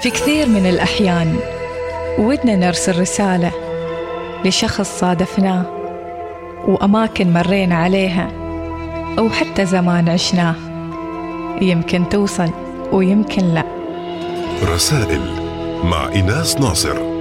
في كثير من الأحيان ودنا نرسل رسالة لشخص صادفناه وأماكن مرينا عليها أو حتى زمان عشناه. يمكن توصل ويمكن لا. رسائل مع إيناس ناصر.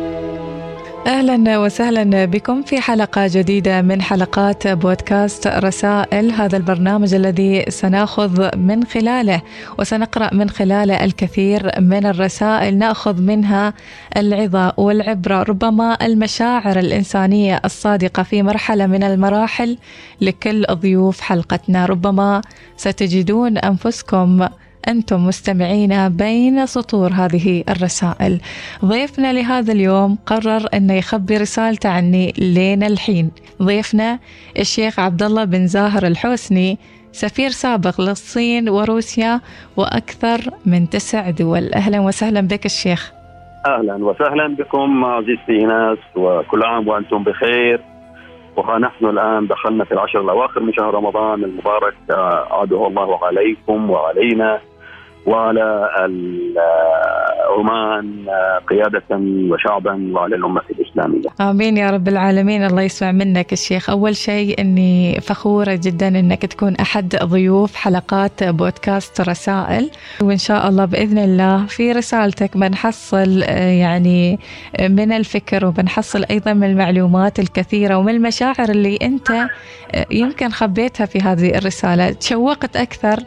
أهلا وسهلا بكم في حلقة جديدة من حلقات بودكاست رسائل. هذا البرنامج الذي سنأخذ من خلاله وسنقرأ من خلاله الكثير من الرسائل نأخذ منها العظة والعبرة ربما المشاعر الإنسانية الصادقة في مرحلة من المراحل لكل ضيوف حلقتنا. ربما ستجدون أنفسكم أنتم مستمعين بين سطور هذه الرسائل. ضيفنا لهذا اليوم قرر أنه يخبي رسالته عني لين الحين. ضيفنا الشيخ عبد الله بن زاهر الحوسني سفير سابق للصين وروسيا وأكثر من تسع دول. أهلا وسهلا بك الشيخ. أهلا وسهلا بكم عزيزتي ايناس وكل عام وأنتم بخير. وها نحن الآن دخلنا في العشر الأواخر من شهر رمضان المبارك. اعاده الله عليكم وعلينا. وعلى عمان قيادة وشعبا وعلى الأمة الإسلامية. آمين يا رب العالمين. الله يسمع منك الشيخ. أول شيء أني فخورة جدا أنك تكون أحد ضيوف حلقات بودكاست رسائل. وإن شاء الله بإذن الله في رسالتك بنحصل يعني من الفكر وبنحصل أيضا من المعلومات الكثيرة ومن المشاعر اللي أنت يمكن خبيتها في هذه الرسالة. تشوقت أكثر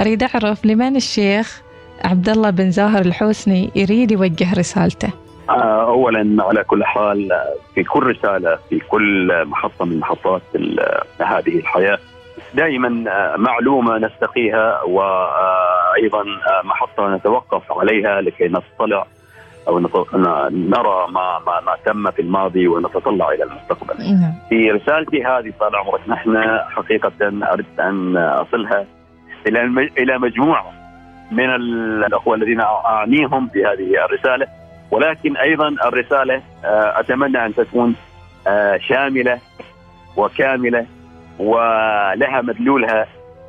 أريد أعرف لمن الشيخ عبد الله بن زاهر الحوسني يريد يوجه رسالته آه، اولا على كل حال في كل رسالة في كل محطة من محطات هذه الحياة دائما آه، معلومة نستقيها وأيضا آه، محطة نتوقف عليها لكي نطلع أو نرى ما ما ما تم في الماضي ونتطلع إلى المستقبل. نعم. في رسالتي هذه طال عمرك نحن حقيقة اردت أن أصلها إلى إلى مجموعه من الاخوه الذين اعنيهم في هذه الرسالة ولكن أيضا الرسالة آه، أتمنى أن تكون آه، شاملة وكاملة ولها مدلولها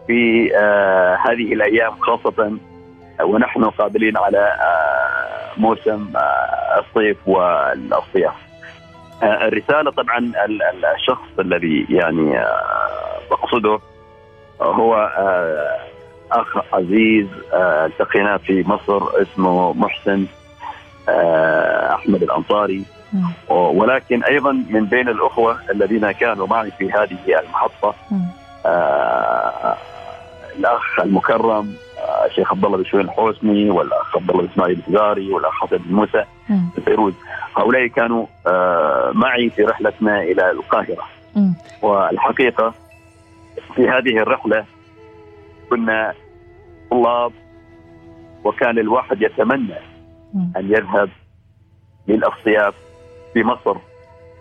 في آه، هذه الأيام خاصة ونحن قابلين على موسم الصيف والصيام. الرسالة طبعا الشخص الذي يعني اقصده هو آه، أخ عزيز آه، التقينا في مصر اسمه محسن آه، أحمد الأنصاري. ولكن أيضا من بين الأخوة الذين كانوا معي في هذه المحطة الأخ المكرم الشيخ عبد الله بن شوين الحوسني والأخ عبد الله إسماعيل الزاري والأخ حسن بن موسى فيروز. هؤلاء كانوا معي في رحلتنا إلى القاهرة. والحقيقة في هذه الرحلة كنا طلاب وكان الواحد يتمنى أن يذهب للأصياف في مصر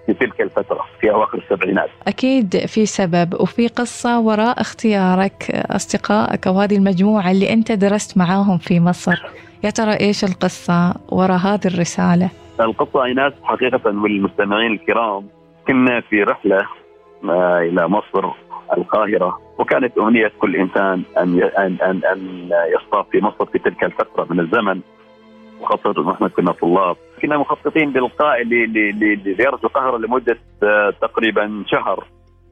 في تلك الفترة في أواخر السبعينات. أكيد في سبب وفي قصة وراء اختيارك أصدقائك أو هذه المجموعة اللي أنت درست معاهم في مصر. يا ترى إيش القصة وراء هذه الرسالة؟ القصة إيناس حقيقة والمستمعين الكرام كنا في رحلة آه، إلى مصر القاهرة. وكانت أمنية كل إنسان أن أن أن, أن يصطاف في مصر في تلك الفترة من الزمن. وخاصة نحن كنا طلاب. كنا مخططين بإلقاء لزيارة القاهرة لمدة آه، تقريبا شهر.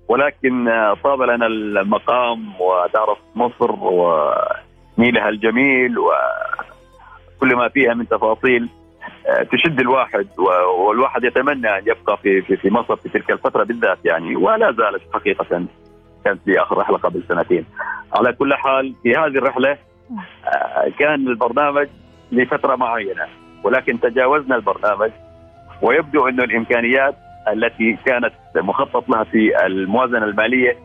ولكن آه، طاب لنا المقام وتعرف مصر ونيلها الجميل وكل ما فيها من تفاصيل آه، تشد الواحد والواحد يتمنى أن يبقى في في مصر في تلك الفترة بالذات يعني. ولا زالت حقيقة. كانت في آخر رحلة قبل سنتين. على كل حال في هذه الرحلة آه، كان البرنامج لفترة معينة ولكن تجاوزنا البرنامج ويبدو أنه الإمكانيات التي كانت مخطط لها في الموازنة المالية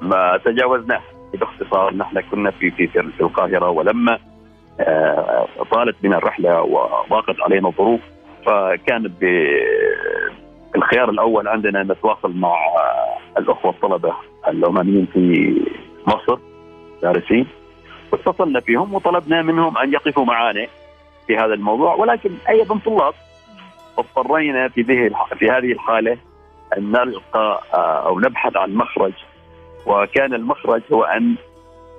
ما تجاوزناها. باختصار نحن كنا في في في القاهرة ولما آه، طالت بنا الرحلة وضاقت علينا الظروف فكانت الخيار الأول عندنا نتواصل مع الأخوة الطلبة العمانيين في مصر دارسين واتصلنا فيهم وطلبنا منهم أن يقفوا معنا في هذا الموضوع. ولكن أيضا طلاب اضطرينا في في هذه الحالة أن نلقى آه، أو نبحث عن مخرج. وكان المخرج هو أن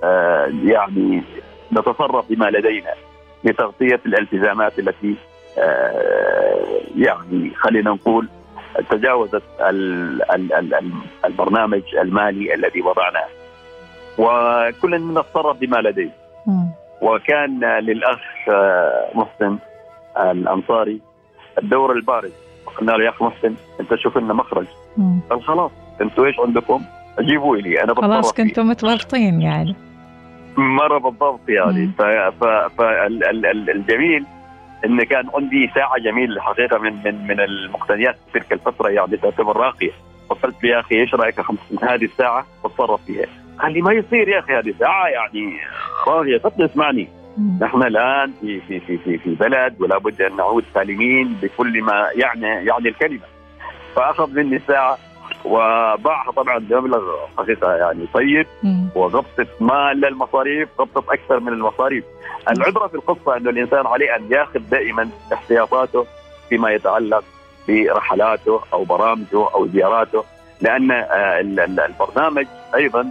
آه، يعني نتصرف بما لدينا لتغطية الالتزامات التي آه، يعني خلينا نقول تجاوزت البرنامج المالي الذي وضعناه. وكل منا تصرف بما لديه. وكان للأخ آه، محسن الأنصاري الدور البارد قلنا له يا اخ محسن أنت شوف لنا مخرج. قال خلاص أنتوا إيش عندكم؟ جيبوا لي أنا خلاص كنتم متورطين يعني. مرة بالضبط يعني. فالجميل إن كان عندي ساعة جميلة الحقيقة من من من المقتنيات في تلك الفترة يعني تعتبر راقية. وقلت له يا أخي إيش رأيك هذه الساعة بتصرف فيها؟ قال لي ما يصير يا أخي هذه ساعه يعني راقية. قلت اسمعني. نحن الآن في في في في, في بلد ولا بد أن نعود سالمين بكل ما يعني يعني الكلمة. فأخذ مني الساعة وباعها طبعا بمبلغ حقيقة يعني طيب. وغطت ما الا المصاريف غطت أكثر من المصاريف. العبره في القصة إنه الإنسان عليه أن ياخذ دائما احتياطاته فيما يتعلق برحلاته أو برامجه أو زياراته لأن آه، البرنامج أيضا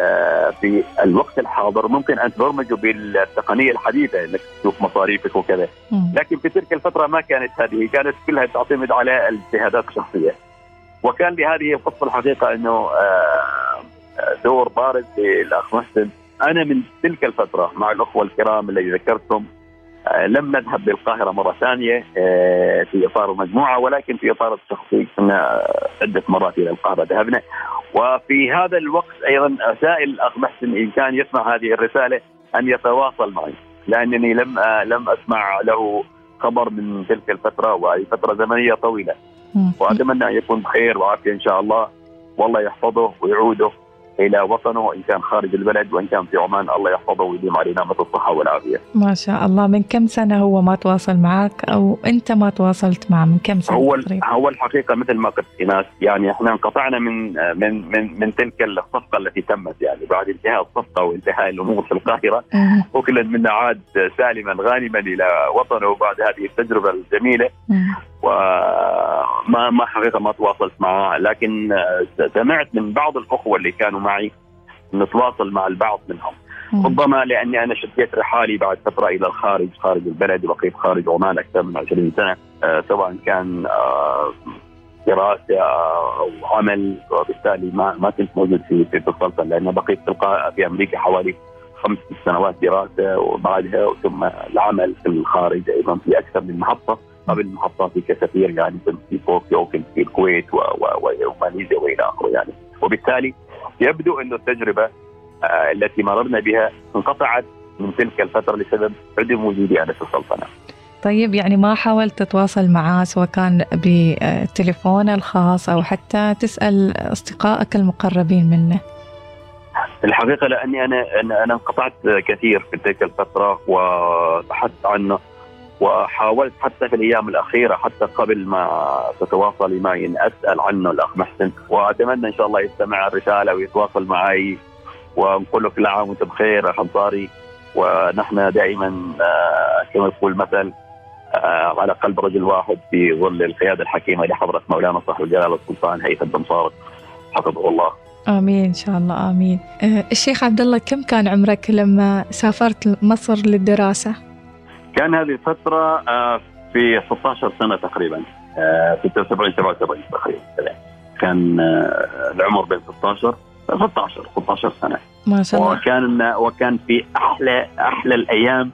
آه، في الوقت الحاضر ممكن أن تبرمجه بالتقنية الحديثة إنك تشوف مصاريفك وكذا. لكن في تلك الفترة ما كانت هذه كانت كلها تعتمد على الاجتهادات الشخصية. وكان لهذه القصة الحقيقة إنه آه، دور بارز للأخ محسن. أنا من تلك الفترة مع الأخوة الكرام الذي ذكرتهم آه، لم نذهب للقاهرة مرة ثانية آه، في إطار المجموعه ولكن في إطار الشخصي كنا عدة مرات إلى القاهرة ذهبنا. وفي هذا الوقت أيضا سائل الأخ محسن إن كان يسمع هذه الرسالة أن يتواصل معي لأنني لم لم أسمع له خبر من تلك الفترة وهي فترة زمنية طويلة. وأتمنى أن يكون بخير وعافية إن شاء الله. والله يحفظه ويعوده إلى وطنه وان كان خارج البلد وإن كان في عمان الله يحفظه ويديم عليه نعمة الصحة والعافية. ما شاء الله. من كم سنة هو ما تواصل معك؟ أو أنت ما تواصلت معه؟ من كم سنة؟ هو تقريبا؟ هو الحقيقة مثل ما قلت ايناس يعني إحنا انقطعنا من من من من تلك الصفقة التي تمت يعني بعد انتهاء الصفقة وانتهاء الأمور في القاهرة. وكل منا عاد سالما غانما إلى وطنه بعد هذه التجربة الجميلة. وما ما حقيقة ما تواصلت معه لكن سمعت من بعض الأخوة اللي كانوا معي نتواصل مع البعض منهم. ربما لأني أنا شديت رحالي بعد فترة إلى الخارج خارج البلد وبقيت خارج عمان أكثر من 20 سنة. آه سواء كان آه دراسة أو عمل وبالتالي ما ما كنت موجود في في السلطنه لأن بقيت تلقى في أمريكا حوالي خمس سنوات دراسة وبعدها ثم العمل في الخارج أيضا في أكثر من محطة. قبل محطاتي كسفير يعني في طوكيو في الكويت وماليزيا وإلى آخره يعني. وبالتالي يبدو أن التجربة آه، التي مررنا بها انقطعت من تلك الفترة لسبب عدم وجودي أنا في السلطنة. طيب يعني ما حاولت تتواصل معاه سواء كان بتليفونه الخاص أو حتى تسأل أصدقائك المقربين منه؟ الحقيقة لأني أنا أنا انقطعت كثير في تلك الفترة وبحثت عنه. وحاولت حتى في الأيام الأخيرة حتى قبل ما تتواصلي معي ان أسأل عنه الأخ محسن وأتمنى إن شاء الله يستمع الرسالة ويتواصل معي ونقول له كل عام وانت بخير اخ أنصاري ونحن دائما آه، كما يقول مثل آه، على قلب رجل واحد في ظل القيادة الحكيمة لحضره مولانا صاحب الجلاله السلطان هيثم بن صارت حفظه الله. آمين إن شاء الله آمين. آه، الشيخ عبد الله كم كان عمرك لما سافرت مصر للدراسة؟ كان هذه الفترة آه، في 16 سنة تقريبا 76 آه، 77 تقريبا كان آه، العمر بين 16 16 16 سنة. ما شاء الله. وكان وكان في أحلى أحلى الأيام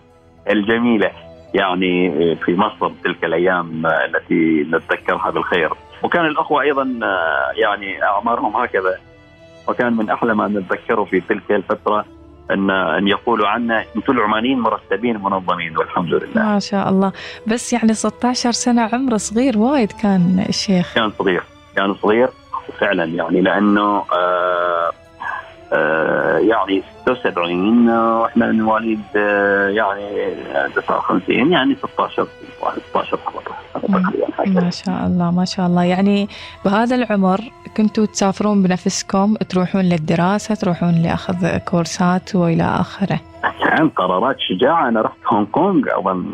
الجميلة. يعني في مصر تلك الأيام التي نتذكرها بالخير. وكان الأخوة أيضا يعني أعمارهم هكذا. وكان من أحلى ما نتذكره في تلك الفترة. ان أن يقولوا عنا أنتم العمانيين مرتبين منظمين والحمد لله. ما شاء الله، بس يعني 16 سنة عمره صغير وايد كان الشيخ. كان صغير، كان صغير فعلا يعني لأنه آه آه يعني 76 وإحنا من مواليد آه يعني 59 يعني 16 16 ما شاء الله ما شاء الله. يعني بهذا العمر كنتوا تسافرون بنفسكم تروحون للدراسة تروحون لأخذ كورسات وإلى آخره؟ كان قرارات شجاعة. أنا رحت هونغ كونغ أظن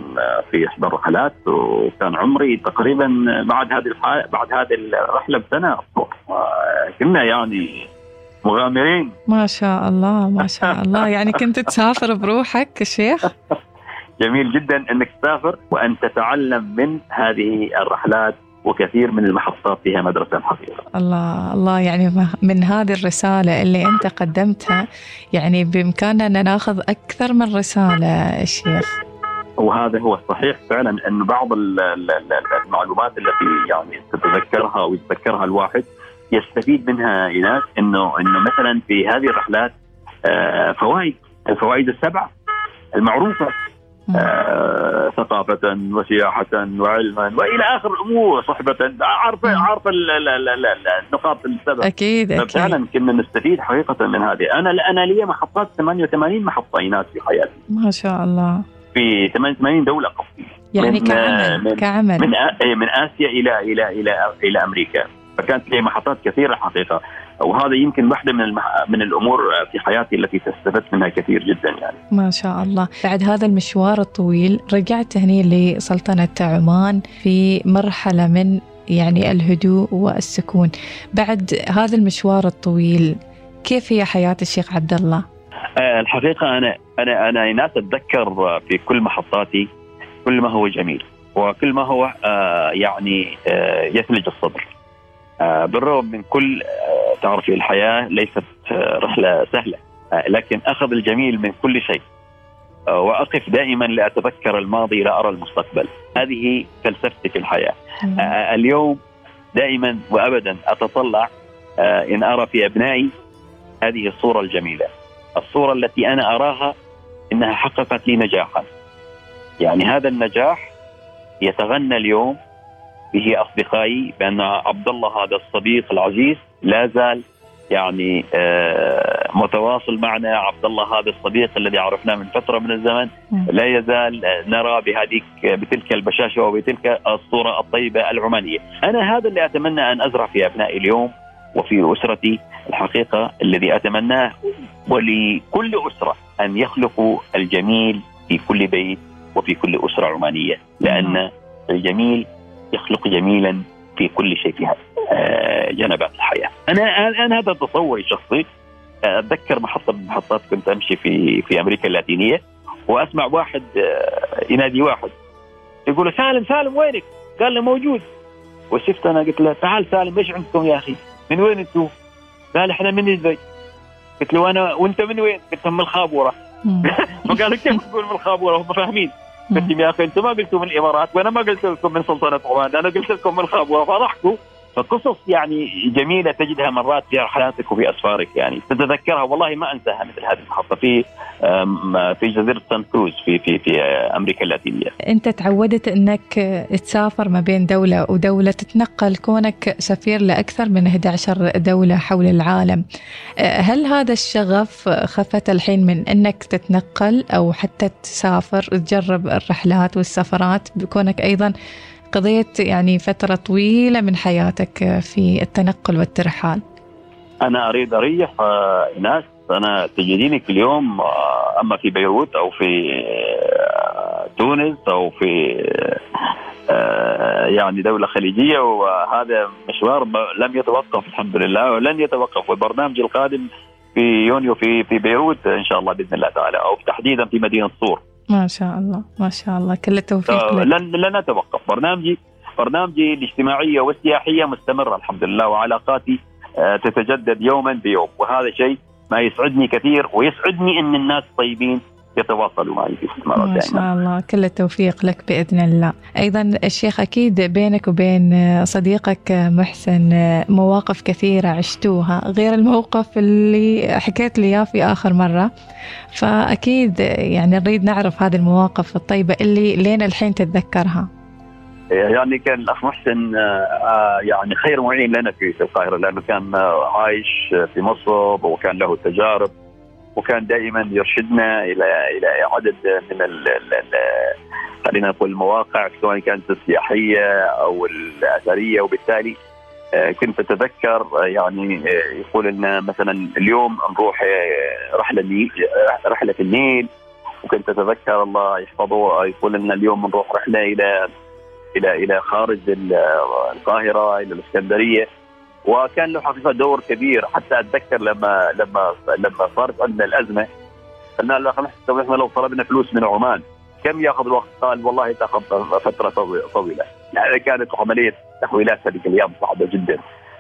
في إحدى الرحلات وكان عمري تقريبا بعد هذه بعد هذه الرحلة بسنة. كنا يعني مغامرين ما شاء الله ما شاء الله يعني كنت تسافر بروحك شيخ جميل جدا إنك تسافر وأن تتعلم من هذه الرحلات وكثير من المحطات فيها مدرسة الحقيقة. الله الله يعني من هذه الرسالة اللي أنت قدمتها يعني بإمكاننا أن ناخذ أكثر من رسالة الشيخ. وهذا هو الصحيح فعلا انه بعض المعلومات التي يعني تتذكرها أو يتذكرها الواحد يستفيد منها ايناس إنه إنه مثلا في هذه الرحلات آه، فوائد الفوائد السبعه المعروفة آه ثقافة وسياحة وعلما وإلى آخر الأمور صحبة. عارفة عارفة النقاط السبع أكيد أكيد. فعلا كنا نستفيد حقيقة من هذه. أنا أنا لي محطات 88 محطة إيناس في حياتي. ما شاء الله. في 88 دولة يعني من كعمل من كعمل. من, إيه، من آسيا إلى إلى إلى إلى أمريكا. فكانت لي محطات كثيرة حقيقة وهذا يمكن واحدة من المح... من الأمور في حياتي التي استفدت منها كثير جدا يعني. ما شاء الله، بعد هذا المشوار الطويل رجعت هني لسلطنة عمان في مرحلة من يعني الهدوء والسكون. بعد هذا المشوار الطويل كيف هي حياة الشيخ عبد الله؟ آه، الحقيقة أنا أنا أنا ناس أتذكر في كل محطاتي كل ما هو جميل وكل ما هو آه، يعني آه، يثلج الصدر. بالرغم من كل تعرفي الحياة ليست آه، رحلة سهلة آه، لكن أخذ الجميل من كل شيء آه، وأقف دائما لأتذكر الماضي لا أرى المستقبل. هذه فلسفتي في الحياة اليوم دائما وابدا أتطلع إن أرى في أبنائي هذه الصورة الجميلة. الصورة التي أنا أراها إنها حققت لي نجاحا. يعني هذا النجاح يتغنى اليوم به أصدقائي بأن عبد الله هذا الصديق العزيز لا زال يعني آه، متواصل معنا. عبد الله هذا الصديق الذي عرفناه من فترة من الزمن. لا يزال نرى بهذه بتلك البشاشة وبتلك الصورة الطيبة العمانية، أنا هذا اللي أتمنى أن أزرع في أبنائي اليوم وفي أسرتي الحقيقة الذي أتمناه. ولكل أسرة أن يخلقوا الجميل في كل بيت وفي كل أسرة عمانية، لأن الجميل يخلق جميلا في كل شيء آه، جنبات الحياة. أنا أنا هذا تصوري الشخصي أتذكر محطة من المحطات كنت أمشي في في أمريكا اللاتينية وأسمع واحد آه، ينادي واحد يقول له سالم سالم وينك؟ قال له موجود وشفت أنا قلت له تعال سالم إيش عندكم يا أخي؟ من وين أنتم؟ قال إحنا من دبي قلت له أنا وأنت من وين؟ قلت من الخابورة فقال كيف تقول من الخابورة هم فاهمين قلت يا أخي أنتم ما قلتوا من الإمارات وأنا ما قلت لكم من سلطنة عمان أنا قلت لكم من الخابوره فضحكوا فقصص يعني جميلة تجدها مرات في رحلاتك وفي أسفارك يعني تتذكرها والله ما أنساها مثل هذه المحطه في في جزيرة سانت كروز في في في أمريكا اللاتينية. أنت تعودت أنك تسافر ما بين دولة ودولة تتنقل كونك سفير لأكثر من 11 دولة حول العالم. هل هذا الشغف خفت الحين من أنك تتنقل أو حتى تسافر تجرب الرحلات والسفرات بكونك أيضا قضيت يعني فترة طويلة من حياتك في التنقل والترحال. أنا أريد أريح آه، ناس. أنا تجديني كل يوم آه، أما في بيروت أو في آه، تونس أو في يعني دولة خليجية وهذا مشوار لم يتوقف الحمد لله ولن يتوقف. والبرنامج القادم في يونيو في في بيروت إن شاء الله بإذن الله تعالى أو تحديدا في مدينة صور ما شاء الله ما شاء الله. كل التوفيق لك. لن لن أتوقف. برنامجي برنامجي الاجتماعية والسياحية مستمرة الحمد لله وعلاقاتي آه، تتجدد يوما بيوم. وهذا شيء ما يسعدني كثير ويسعدني إن الناس طيبين يتواصلوا معي في استثمارات ما شاء الله. كل التوفيق لك بإذن الله. أيضا الشيخ أكيد بينك وبين صديقك محسن مواقف كثيرة عشتوها غير الموقف اللي حكيت لي إياه في آخر مرة. فأكيد يعني نريد نعرف هذه المواقف الطيبة اللي لين الحين تتذكرها. يعني كان الأخ محسن آه، يعني خير معين لنا في القاهرة لأنه كان عايش في مصر وكان له تجارب. وكان دائما يرشدنا إلى إلى عدد من خلينا نقول المواقع سواء كانت السياحية أو الأثرية. وبالتالي آه، كنت أتذكر آه، يعني آه، يقول لنا مثلا اليوم نروح رحلة رحلة النيل. وكنت أتذكر الله يحفظه يقول لنا اليوم نروح رحلة إلى إلى إلى خارج القاهرة إلى الإسكندرية. وكان له حقيقة دور كبير. حتى أتذكر لما لما لما صارت عندنا الأزمة قلنا له إحنا لو طلبنا فلوس من عمان كم يأخذ الوقت؟ قال والله تاخذ فترة طويلة. يعني كانت عملية تحويلات هذيك الأيام صعبة جدا.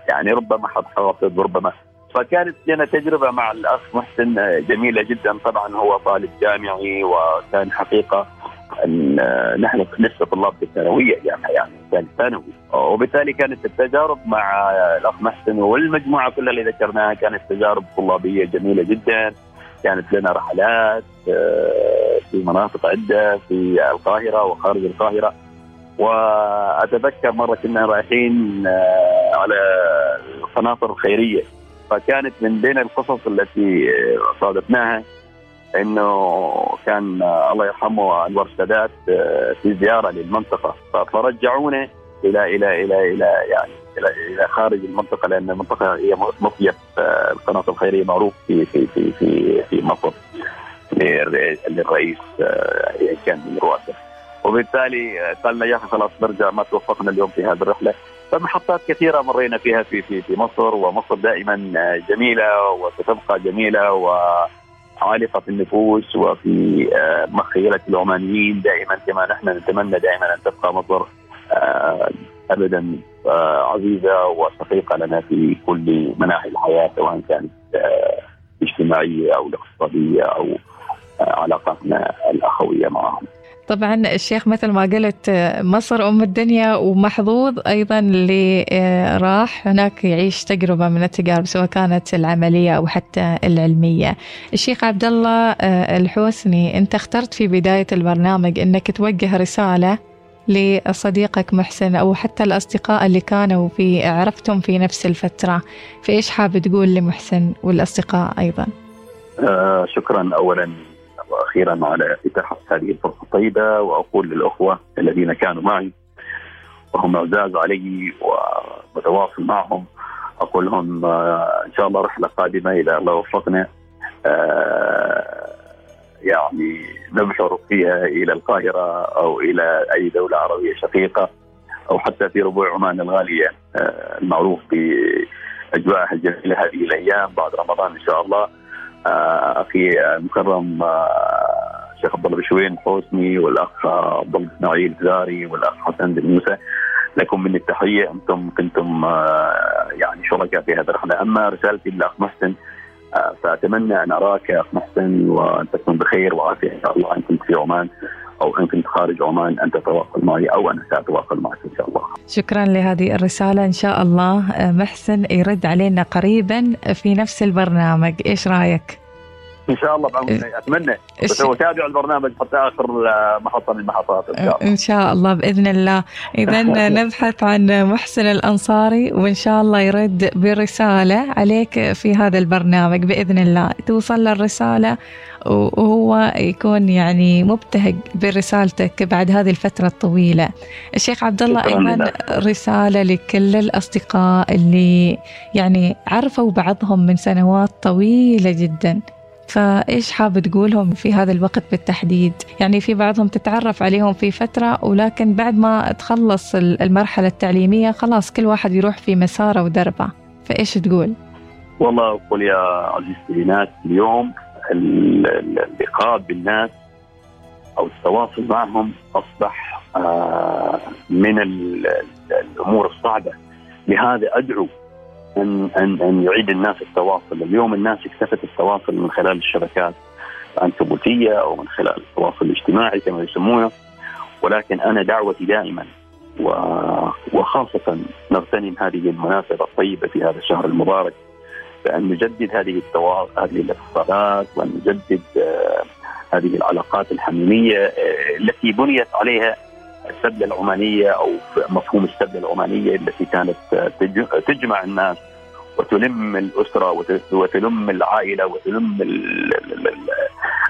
يعني ربما حد حوافظ ربما. فكانت لنا تجربة مع الأخ محسن جميلة جدا. طبعا هو طالب جامعي وكان حقيقة نحن لسه طلاب في الثانويه يعني يعني كان ثانوي وبالتالي كانت التجارب مع الأخ محسن والمجموعة كلها اللي ذكرناها كانت تجارب طلابية جميلة جدا. كانت لنا رحلات آه، في مناطق عدة في القاهرة وخارج القاهرة. وأتذكر مرة كنا رايحين آه، على القناطر الخيرية. فكانت من بين القصص التي صادفناها إنه كان الله يرحمه انور السادات آه، في زيارة للمنطقة. فرجعونا إلى إلى إلى إلى يعني إلى إلى خارج المنطقة لأن المنطقة هي مصيف آه، القناة الخيرية معروف في في في في في مصر للرئيس يعني كان من رؤساء. وبالتالي قال لنا يا أخي خلاص نرجع ما توفقنا اليوم في هذه الرحلة. فمحطات كثيرة مرينا فيها في في في مصر ومصر دائما جميلة وستبقى جميلة و عالقه في النفوس وفي مخيلة العمانيين دائما كما نحن نتمنى دائما أن تبقى مصر ابدا عزيزة وشقيقة لنا في كل مناحي الحياة سواء كانت اجتماعية أو الاقتصاديه أو علاقاتنا الأخوية معهم. طبعا الشيخ مثل ما قلت مصر أم الدنيا ومحظوظ أيضا اللي راح هناك يعيش تجربة من التجارب سواء كانت العملية أو حتى العلمية. الشيخ عبد الله الحوسني أنت اخترت في بداية البرنامج أنك توجه رسالة لصديقك محسن أو حتى الأصدقاء اللي كانوا في عرفتم في نفس الفترة فإيش حابب تقول لمحسن والأصدقاء أيضا؟ آه شكرا اولا وأخيرا على إتاحة هذه الفرصة الطيبة وأقول للأخوة الذين كانوا معي وهم عزاز علي ومتواصل معهم أقول لهم إن شاء الله رحله قادمه إذا الله وفقنا يعني نبحر فيها إلى القاهرة أو إلى أي دولة عربية شقيقة أو حتى في ربوع عمان الغالية المعروف بأجواءها الجميلة هذه الأيام بعد رمضان إن شاء الله. أخي المكرم الشيخ عبد الله بشوين حسني والأخ عبد الله اسماعيل زاري والأخ حسن بن موسى لكم مني التحية أنتم كنتم يعني شركاء في هذه الرحلة أما رسالتي للاخ محسن فأتمنى أن أراك يا أخ محسن وأن تكون بخير وعافية إن شاء الله إن كنت في عمان أو إن كنت خارج عمان أن تتواصل معي أو أنا ساتواصل معك إن شاء الله. شكرا لهذه الرسالة إن شاء الله محسن يرد علينا قريبا في نفس البرنامج، إيش رأيك؟ إن شاء الله أتمنى. بس هو تابع البرنامج حتى آخر محطة من المحطات إن شاء الله. إن شاء الله بإذن الله. اذا نبحث عن محسن الأنصاري وإن شاء الله يرد برسالة عليك في هذا البرنامج بإذن الله. توصل له الرسالة وهو يكون يعني مبتهج برسالتك بعد هذه الفترة الطويلة. الشيخ عبد الله أيضا رسالة لكل الأصدقاء اللي يعني عرفوا بعضهم من سنوات طويلة جدا. فإيش حاب تقولهم في هذا الوقت بالتحديد؟ يعني في بعضهم تتعرف عليهم في فترة ولكن بعد ما تخلص المرحلة التعليمية خلاص كل واحد يروح في مساره ودربه. فإيش تقول؟ والله أقول يا عزيزتي ناس اليوم اللقاء بالناس أو التواصل معهم أصبح من الأمور الصعبة. لهذا أدعو أن أن أن يعيد الناس التواصل، اليوم الناس اكتفت التواصل من خلال الشبكات العنكبوتية أو من خلال التواصل الاجتماعي كما يسمونه. ولكن أنا دعوتي دائما وخاصة نغتنم هذه المناسبه الطيبة في هذا الشهر المبارك بأن نجدد هذه التواصل هذه الاتصالات وان نجدد هذه العلاقات الحميمية التي بنيت عليها السبله العمانية أو مفهوم السبله العمانية التي كانت تجمع الناس وتلم الأسرة وتلم العائلة وتلم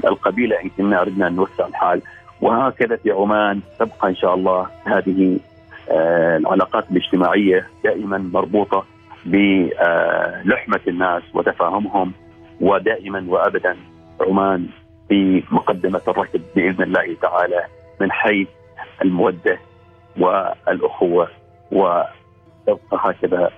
القبيلة إن كنا أردنا أن نوسع الحال. وهكذا في عمان تبقى إن شاء الله هذه العلاقات الاجتماعية دائما مربوطة بلحمة الناس وتفاهمهم ودائما وابدا عمان في مقدمة الركب بإذن الله تعالى من حيث المودة والأخوة وتبقى هكذا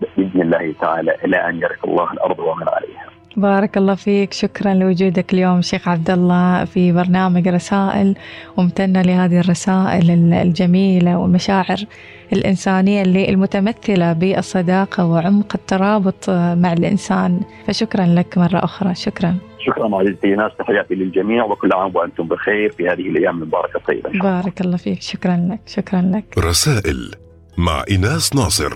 بإذن الله تعالى إلى أن يرث الله الأرض ومن عليها. بارك الله فيك. شكرا لوجودك اليوم شيخ عبد الله في برنامج رسائل وممتنة لهذه الرسائل الجميلة والمشاعر الإنسانية اللي المتمثلة بالصداقة وعمق الترابط مع الإنسان. فشكرا لك مرة أخرى. شكرا. شكرا عزيزتي ناس تحياتي للجميع وكل عام وأنتم بخير في هذه الأيام المباركه الطيبه بارك الله فيك. شكرا لك شكرا لك. رسائل مع إيناس ناصر.